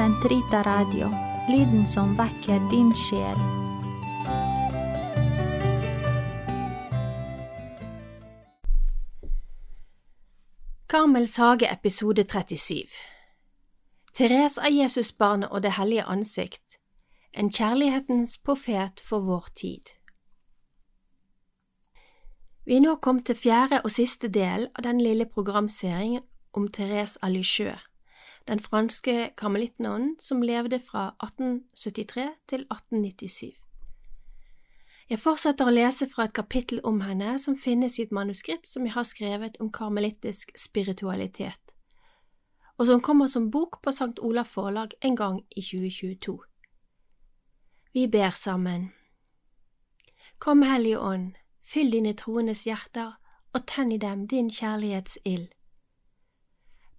Sentrita Radio, lyden som vekker din sjel. Karmels hage episode 37 Therese av Jesusbarnet og Det hellige ansikt En kjærlighetens profet for vår tid. Vi er nå kommet til fjerde og siste del av den lille programserien om Therese av Lisieux, den franske karmelittnonnen som levde fra 1873 til 1897. Jeg fortsetter å lese fra et kapittel om henne som finnes i et manuskript som jeg har skrevet om karmelittisk spiritualitet, og som kommer som bok på St. Olav forlag en gang i 2022. Vi ber sammen. Kom, Hellige Ånd, fyll dine troendes hjerter og tenn i dem din kjærlighetsild.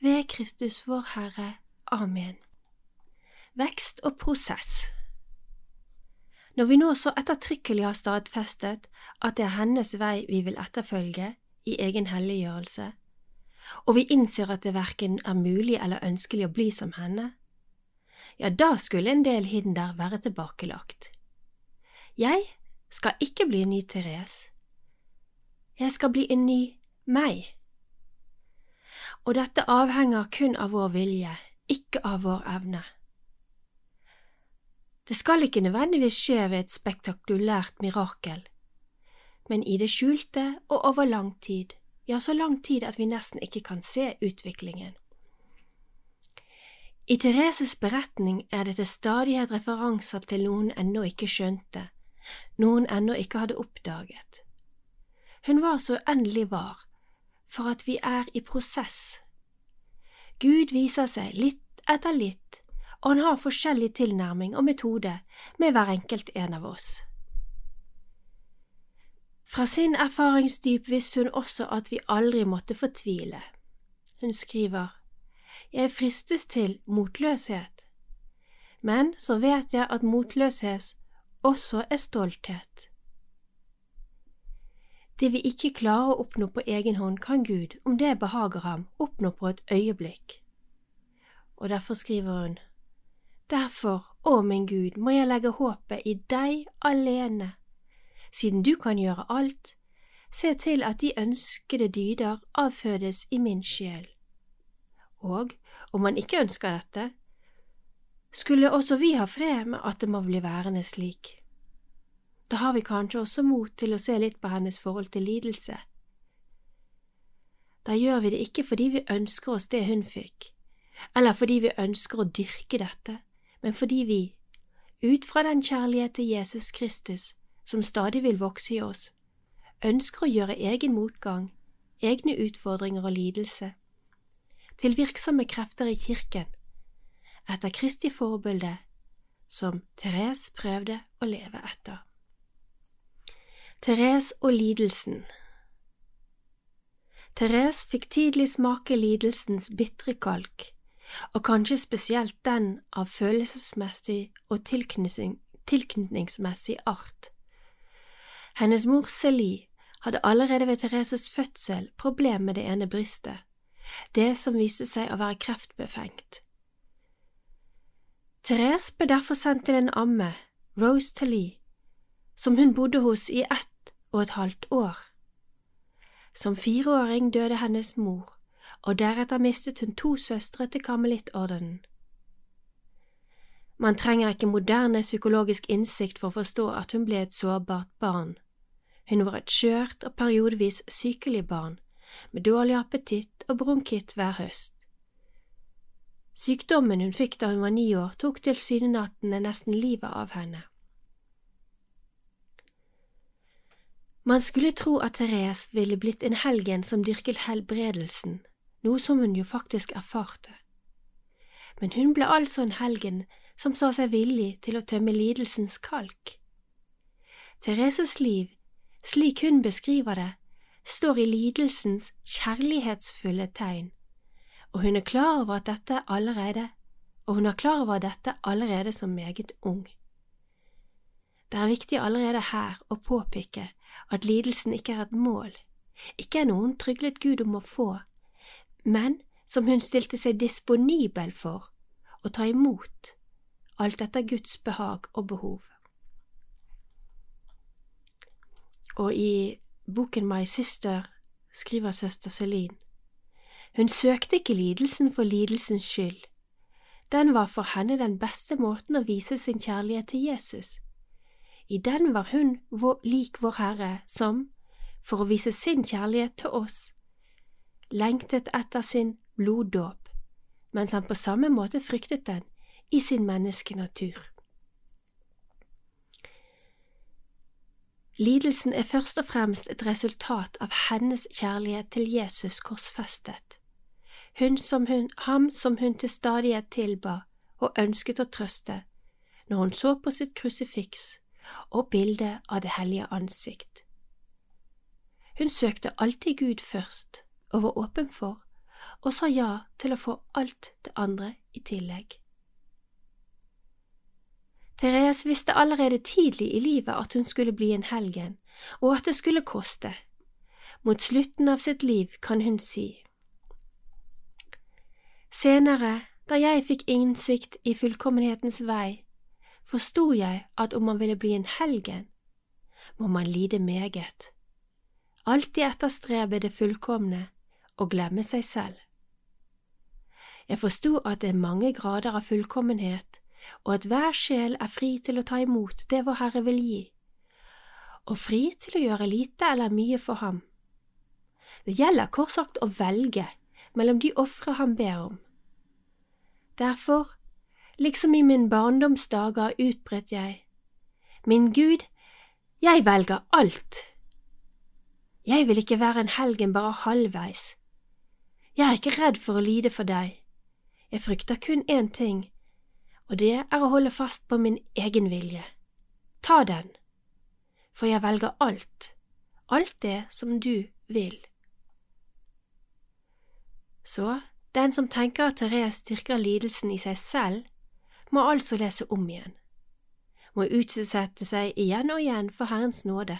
Ved Kristus vår Herre. Amen. Vekst og prosess når vi nå så ettertrykkelig har stadfestet at det er hennes vei vi vil etterfølge i egen helliggjørelse, og vi innser at det verken er mulig eller ønskelig å bli som henne, ja, da skulle en del hinder være tilbakelagt. Jeg skal ikke bli en ny Therese. Jeg skal bli en ny meg. Og dette avhenger kun av vår vilje, ikke av vår evne. Det skal ikke nødvendigvis skje ved et spektakulært mirakel, men i det skjulte og over lang tid, ja, så lang tid at vi nesten ikke kan se utviklingen. I Thereses beretning er det til stadighet referanser til noen ennå ikke skjønte, noen ennå ikke hadde oppdaget. Hun var så uendelig var, for at vi er i prosess. Gud viser seg litt etter litt og han har forskjellig tilnærming og metode med hver enkelt en av oss. Fra sin erfaringsdyp visste hun også at vi aldri måtte fortvile. Hun skriver, Jeg fristes til motløshet, men så vet jeg at motløshet også er stolthet. Det vi ikke klarer å oppnå på egen hånd, kan Gud, om det behager ham, oppnå på et øyeblikk. Og derfor skriver hun, Derfor, å min Gud, må jeg legge håpet i deg alene. Siden du kan gjøre alt, se til at de ønskede dyder avfødes i min sjel. Og om man ikke ønsker dette, skulle også vi ha fred med at det må bli værende slik. Da har vi kanskje også mot til å se litt på hennes forhold til lidelse. Da gjør vi det ikke fordi vi ønsker oss det hun fikk, eller fordi vi ønsker å dyrke dette, men fordi vi, ut fra den kjærlighet til Jesus Kristus som stadig vil vokse i oss, ønsker å gjøre egen motgang, egne utfordringer og lidelse, til virksomme krefter i kirken, etter Kristi forbilde, som Therese prøvde å leve etter. Therese og lidelsen Therese fikk tidlig smake lidelsens bitre kalk og kanskje spesielt den av følelsesmessig og tilknytningsmessig art. Hennes mor Celie hadde allerede ved Thereses fødsel problem med det ene brystet, det som viste seg å være kreftbefengt. Therese ble derfor sendt til en amme, Rose Tallie, som hun bodde hos i ett og et halvt år. Som fireåring døde hennes mor, og deretter mistet hun to søstre til karmelittordenen. Man trenger ikke moderne psykologisk innsikt for å forstå at hun ble et sårbart barn. Hun var et skjørt og periodevis sykelig barn, med dårlig appetitt og bronkitt hver høst. Sykdommen hun fikk da hun var ni år, tok tilsynelatende nesten livet av henne. Man skulle tro at Therese ville blitt en helgen som dyrket helbredelsen, noe som hun jo faktisk erfarte. Men hun ble altså en helgen som sa seg villig til å tømme lidelsens kalk. Thereses liv, slik hun beskriver det, står i lidelsens kjærlighetsfulle tegn, og hun er klar over at dette allerede, og hun er klar over dette allerede som meget ung. Det er viktig allerede her å påpeke at lidelsen ikke er et mål, ikke er noe hun tryglet Gud om å få, men som hun stilte seg disponibel for å ta imot, alt etter Guds behag og behov. Og i boken My Sister skriver søster Celine Hun søkte ikke lidelsen for lidelsens skyld. Den var for henne den beste måten å vise sin kjærlighet til Jesus. I den var hun lik vår Herre, som, for å vise sin kjærlighet til oss, lengtet etter sin bloddåp, mens han på samme måte fryktet den i sin menneskenatur. Lidelsen er først og fremst et resultat av hennes kjærlighet til Jesus korsfestet, hun som hun, ham som hun til stadighet tilba og ønsket å trøste når hun så på sitt krusifiks og bildet av det hellige ansikt. Hun søkte alltid Gud først og var åpen for, og sa ja til å få alt det andre i tillegg. Therese visste allerede tidlig i livet at hun skulle bli en helgen, og at det skulle koste. Mot slutten av sitt liv kan hun si. Senere, da jeg fikk innsikt i fullkommenhetens vei, forsto jeg at om man ville bli en helgen, må man lide meget. Alltid etterstrebe det fullkomne og glemme seg selv. Jeg forsto at det er mange grader av fullkommenhet og at hver sjel er fri til å ta imot det vår Herre vil gi, og fri til å gjøre lite eller mye for ham. Det gjelder kort sagt å velge mellom de ofre han ber om. Derfor, liksom i min barndomsdager, utbredt jeg, Min Gud, jeg velger alt. Jeg vil ikke være en helgen bare halvveis. Jeg er ikke redd for å lide for deg. Jeg frykter kun én ting, og det er å holde fast på min egen vilje. Ta den, for jeg velger alt, alt det som du vil. Så den som tenker at Therese styrker lidelsen i seg selv, må altså lese om igjen, må utsette seg igjen og igjen for Herrens nåde.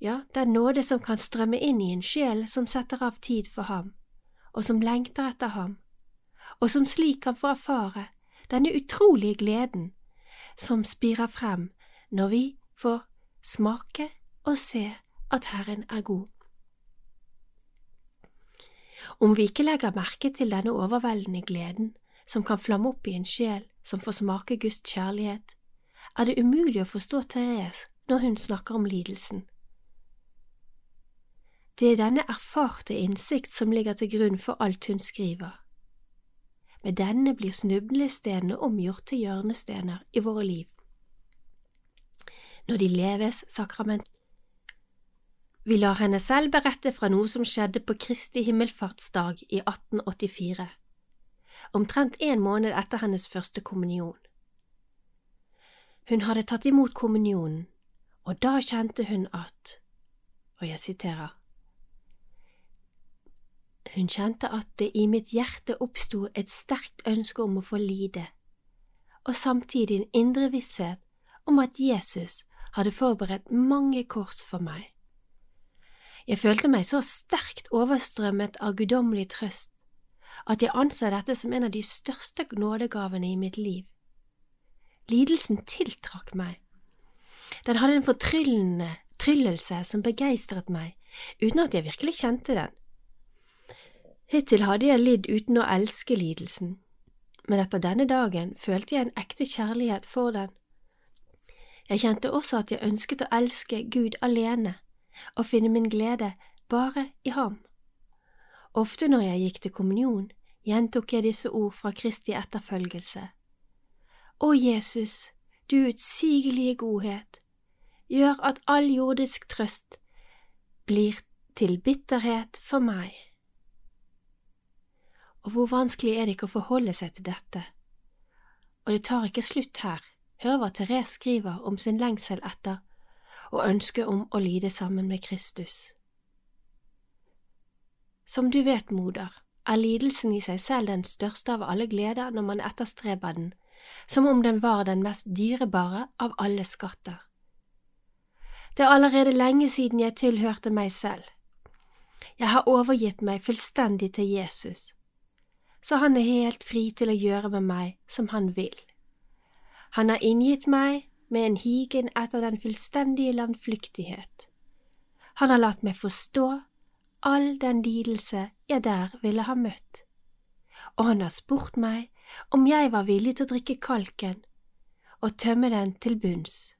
Ja, den nåde som kan strømme inn i en sjel som setter av tid for ham, og som lengter etter ham, og som slik kan få erfare denne utrolige gleden som spirer frem når vi får smake og se at Herren er god. Om vi ikke legger merke til denne overveldende gleden som kan flamme opp i en sjel som får smake Guds kjærlighet, er det umulig å forstå Therese når hun snakker om lidelsen. Det er denne erfarte innsikt som ligger til grunn for alt hun skriver. Med denne blir snublestedene omgjort til hjørnestener i våre liv. Når de leves sakrament. Vi lar henne selv berette fra noe som skjedde på Kristi himmelfartsdag i 1884, omtrent en måned etter hennes første kommunion. Hun hadde tatt imot kommunionen, og da kjente hun at, og jeg siterer, hun kjente at det i mitt hjerte oppsto et sterkt ønske om å få lide, og samtidig en indre visshet om at Jesus hadde forberedt mange kors for meg. Jeg følte meg så sterkt overstrømmet av guddommelig trøst at jeg anser dette som en av de største nådegavene i mitt liv. Lidelsen tiltrakk meg. Den hadde en fortryllende tryllelse som begeistret meg, uten at jeg virkelig kjente den. Hittil hadde jeg lidd uten å elske lidelsen, men etter denne dagen følte jeg en ekte kjærlighet for den. Jeg kjente også at jeg ønsket å elske Gud alene og finne min glede bare i ham. Ofte når jeg gikk til kommunion, gjentok jeg disse ord fra Kristi etterfølgelse. Å Jesus, du utsigelige godhet, gjør at all jordisk trøst blir til bitterhet for meg og hvor vanskelig er det ikke å forholde seg til dette, og det tar ikke slutt her. Hør hva Therese skriver om sin lengsel etter og ønsket om å lide sammen med Kristus. Som du vet, moder, er lidelsen i seg selv den største av alle gleder når man etterstreber den, som om den var den mest dyrebare av alle skatter. Det er allerede lenge siden jeg tilhørte meg selv. Jeg har overgitt meg fullstendig til Jesus, så han er helt fri til å gjøre med meg som han vil. Han har inngitt meg med en higen etter den fullstendige landflyktighet. Han har latt meg forstå all den lidelse jeg der ville ha møtt, og han har spurt meg om jeg var villig til å drikke kalken og tømme den til bunns.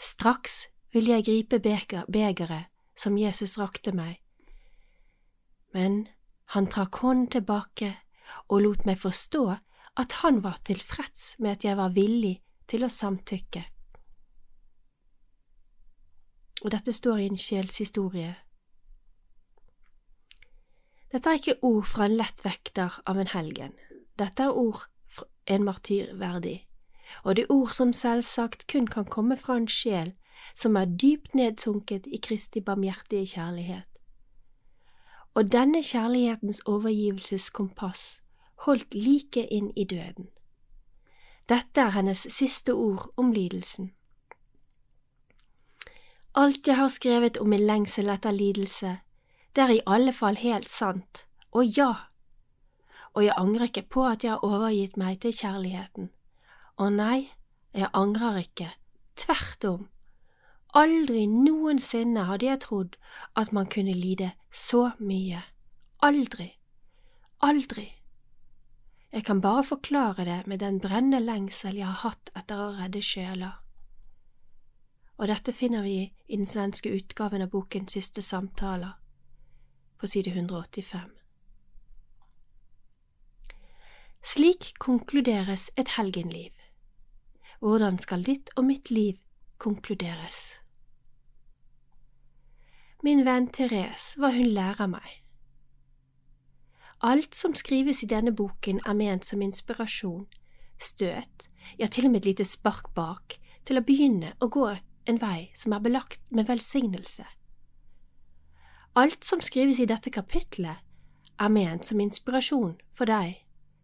Straks vil jeg gripe begeret som Jesus rakte meg, men han trakk hånden tilbake og lot meg forstå at han var tilfreds med at jeg var villig til å samtykke. Og dette står i en sjelshistorie. Dette er ikke ord fra en lettvekter av en helgen, dette er ord fra en martyr verdig, og det er ord som selvsagt kun kan komme fra en sjel som er dypt nedsunket i Kristi barmhjertige kjærlighet. Og denne kjærlighetens overgivelseskompass holdt like inn i døden. Dette er hennes siste ord om lidelsen. Alt jeg har skrevet om min lengsel etter lidelse, det er i alle fall helt sant, og ja, og jeg angrer ikke på at jeg har overgitt meg til kjærligheten. Og nei, jeg angrer ikke, tvert om. Aldri noensinne hadde jeg trodd at man kunne lide så mye. Aldri. Aldri. Jeg kan bare forklare det med den brennende lengsel jeg har hatt etter å redde sjeler. Og dette finner vi i den svenske utgaven av boken Siste samtaler, på side 185. Slik konkluderes et helgenliv. Hvordan skal ditt og mitt liv konkluderes? Min venn Therese, hva hun lærer meg. Alt som skrives i denne boken er ment som inspirasjon, støt, ja til og med et lite spark bak, til å begynne å gå en vei som er belagt med velsignelse. Alt som skrives i dette kapitlet, er ment som inspirasjon for deg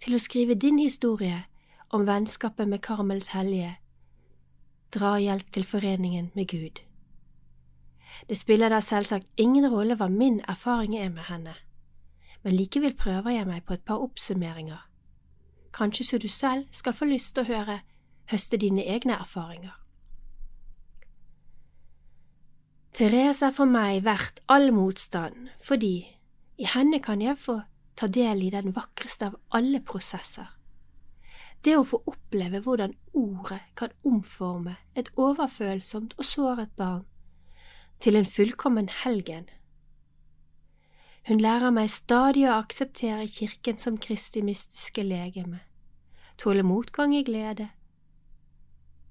til å skrive din historie om vennskapet med Karmels hellige, dra hjelp til foreningen med Gud. Det spiller da selvsagt ingen rolle hva min erfaring er med henne men likevel prøver jeg meg på et par oppsummeringer, kanskje så du selv skal få lyst til å høre høste dine egne erfaringer. Therese er for meg verdt all motstand, fordi i henne kan jeg få ta del i den vakreste av alle prosesser. Det å få oppleve hvordan ordet kan omforme et overfølsomt og såret barn til en fullkommen helgen hun lærer meg stadig å akseptere Kirken som Kristi mystiske legeme, tåle motgang i glede,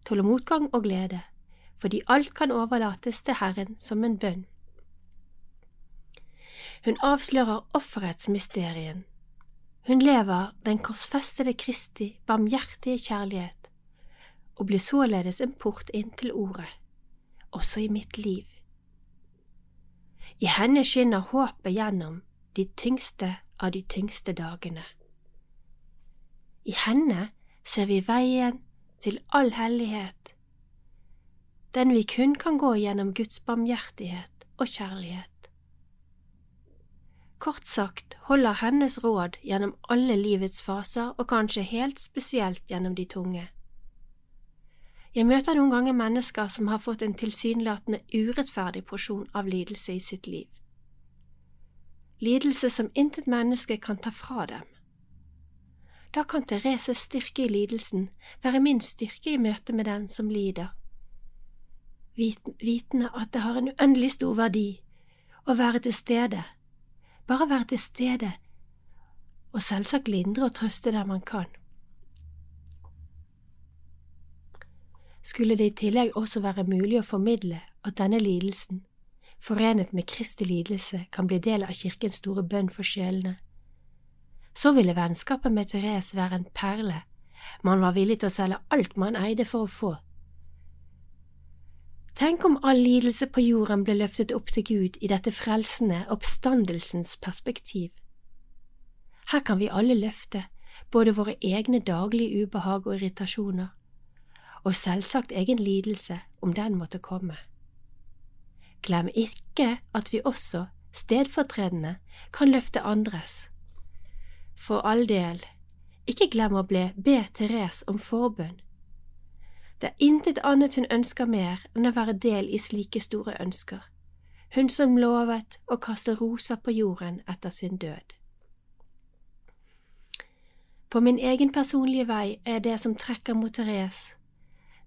tåle motgang og glede, fordi alt kan overlates til Herren som en bønn. Hun avslører offerets mysterien. Hun lever den korsfestede Kristi barmhjertige kjærlighet og blir således en port inn til Ordet, også i mitt liv. I henne skinner håpet gjennom de tyngste av de tyngste dagene. I henne ser vi veien til all hellighet, den vi kun kan gå gjennom Guds barmhjertighet og kjærlighet. Kort sagt holder hennes råd gjennom alle livets faser og kanskje helt spesielt gjennom de tunge. Jeg møter noen ganger mennesker som har fått en tilsynelatende urettferdig porsjon av lidelse i sitt liv. Lidelse som intet menneske kan ta fra dem. Da kan Thereses styrke i lidelsen være min styrke i møte med den som lider. Vitende at det har en uendelig stor verdi å være til stede, bare være til stede, og selvsagt lindre og trøste der man kan. skulle det i tillegg også være mulig å formidle at denne lidelsen, forenet med Kristi lidelse, kan bli del av Kirkens store bønn for sjelene. Så ville vennskapet med Therese være en perle man var villig til å selge alt man eide for å få. Tenk om all lidelse på jorden ble løftet opp til Gud i dette frelsende oppstandelsens perspektiv. Her kan vi alle løfte både våre egne daglige ubehag og irritasjoner, og selvsagt egen lidelse om den måtte komme. Glem ikke at vi også, stedfortredende, kan løfte andres. For all del, ikke glem å be Therese om forbønn. Det er intet annet hun ønsker mer enn å være del i slike store ønsker, hun som lovet å kaste roser på jorden etter sin død. På min egen personlige vei er det som trekker mot Therese,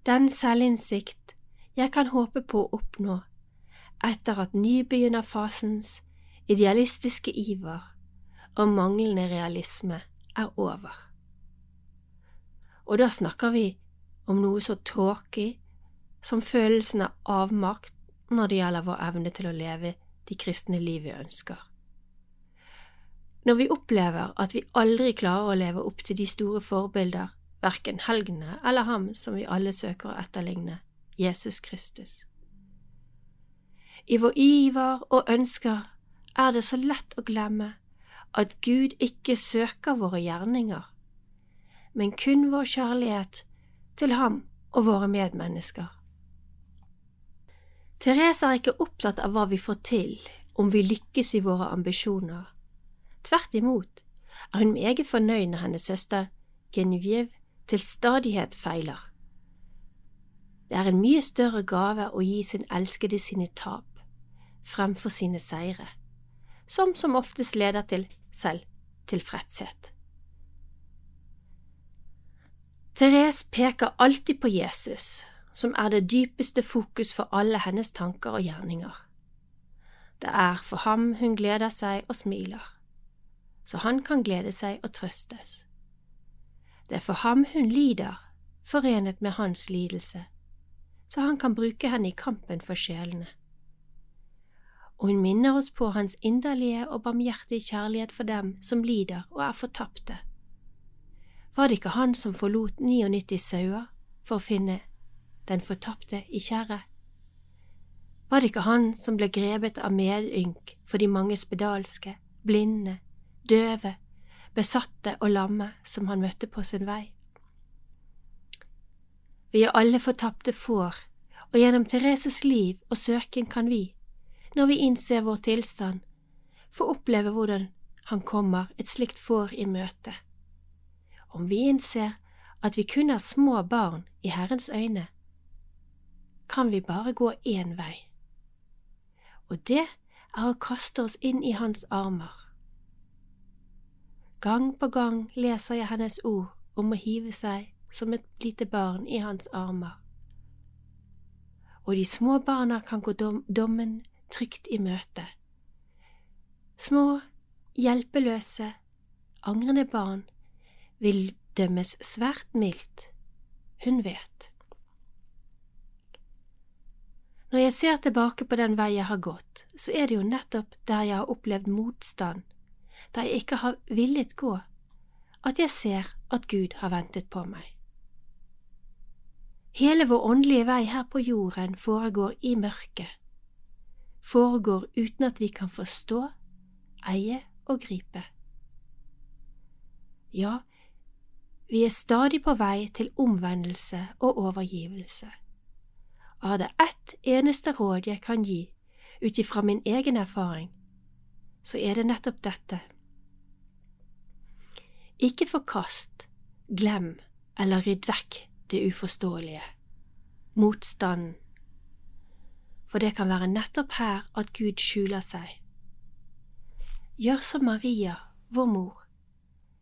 den selvinnsikt jeg kan håpe på å oppnå etter at nybegynnerfasens idealistiske iver og manglende realisme er over. Og da snakker vi om noe så tråkig som følelsen av avmakt når det gjelder vår evne til å leve de kristne liv vi ønsker. Når vi opplever at vi aldri klarer å leve opp til de store forbilder, verken helgene eller ham som vi alle søker å etterligne, Jesus Kristus. I vår iver og ønsker er det så lett å glemme at Gud ikke søker våre gjerninger, men kun vår kjærlighet til ham og våre medmennesker. Therese er ikke opptatt av hva vi får til, om vi lykkes i våre ambisjoner. Tvert imot er hun meget fornøyd når hennes søster Genevieve til stadighet feiler. Det er en mye større gave å gi sin elskede sine tap fremfor sine seire, som som oftest leder til selvtilfredshet. Therese peker alltid på Jesus, som er det dypeste fokus for alle hennes tanker og gjerninger. Det er for ham hun gleder seg og smiler så han kan glede seg og trøstes. Det er for ham hun lider, forenet med hans lidelse, så han kan bruke henne i kampen for sjelene. Og hun minner oss på hans inderlige og barmhjertige kjærlighet for dem som lider og er fortapte. Var det ikke han som forlot 99 sauer for å finne den fortapte i kjerret? Var det ikke han som ble grepet av medynk for de mange spedalske, blinde, døve, besatte og lamme som han møtte på sin vei. Vi er alle fortapte får, og gjennom Thereses liv og søken kan vi, når vi innser vår tilstand, få oppleve hvordan han kommer et slikt får i møte. Om vi innser at vi kun er små barn i Herrens øyne, kan vi bare gå én vei, og det er å kaste oss inn i Hans armer Gang på gang leser jeg hennes ord om å hive seg som et lite barn i hans armer. Og de små barna kan gå dom dommen trygt i møte. Små, hjelpeløse, angrende barn vil dømmes svært mildt, hun vet. Når jeg ser tilbake på den vei jeg har gått, så er det jo nettopp der jeg har opplevd motstand der jeg ikke har villet gå, at jeg ser at Gud har ventet på meg. Hele vår åndelige vei her på jorden foregår i mørket, foregår uten at vi kan forstå, eie og gripe. Ja, vi er stadig på vei til omvendelse og overgivelse. Av det ett eneste råd jeg kan gi ut ifra min egen erfaring, så er det nettopp dette. Ikke forkast, glem eller rydd vekk det uforståelige, motstanden, for det kan være nettopp her at Gud skjuler seg. Gjør som Maria, vår mor,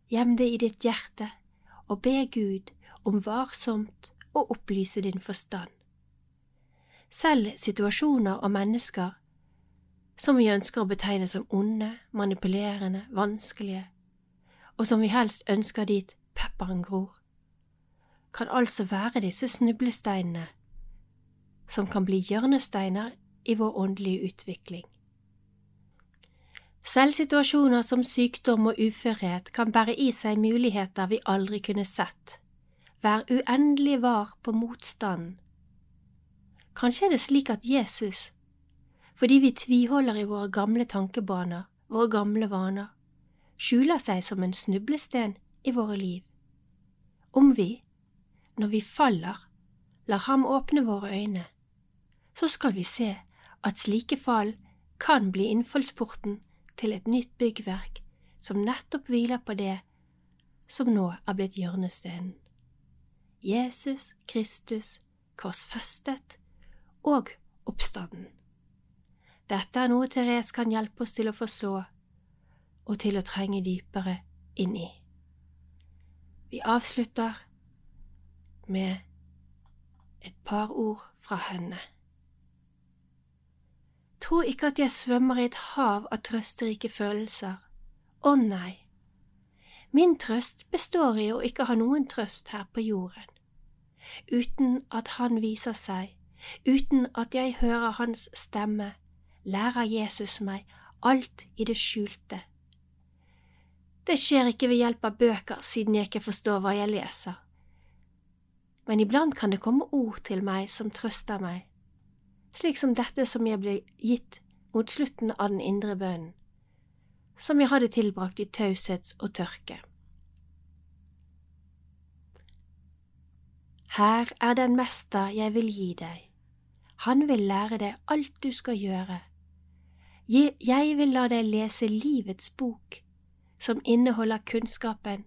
gjem det i ditt hjerte og be Gud om varsomt å opplyse din forstand. Selv situasjoner og mennesker som vi ønsker å betegne som onde, manipulerende, vanskelige, og som vi helst ønsker dit pepperen gror, kan altså være disse snublesteinene som kan bli hjørnesteiner i vår åndelige utvikling. Selv situasjoner som sykdom og uførhet kan bære i seg muligheter vi aldri kunne sett, vær uendelig var på motstanden. Kanskje er det slik at Jesus, fordi vi tviholder i våre gamle tankebaner, våre gamle vaner, skjuler seg som en snublesten i våre liv. Om vi, når vi faller, lar ham åpne våre øyne, så skal vi se at slike fall kan bli innfallsporten til et nytt byggverk som nettopp hviler på det som nå er blitt hjørnestenen. Jesus Kristus korsfestet og oppstanden. Dette er noe Therese kan hjelpe oss til å forstå og til å trenge dypere inn i. Vi avslutter med et par ord fra henne. Tro ikke at jeg svømmer i et hav av trøsterike følelser. Å nei, min trøst består i å ikke ha noen trøst her på jorden. Uten at Han viser seg, uten at jeg hører Hans stemme, lærer Jesus meg alt i det skjulte. Det skjer ikke ved hjelp av bøker siden jeg ikke forstår hva jeg leser, men iblant kan det komme ord til meg som trøster meg, slik som dette som jeg ble gitt mot slutten av den indre bønnen, som jeg hadde tilbrakt i taushet og tørke. Her er den mester jeg vil gi deg, han vil lære deg alt du skal gjøre. Jeg vil la deg lese livets bok, som inneholder kunnskapen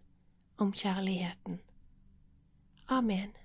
om kjærligheten. Amen.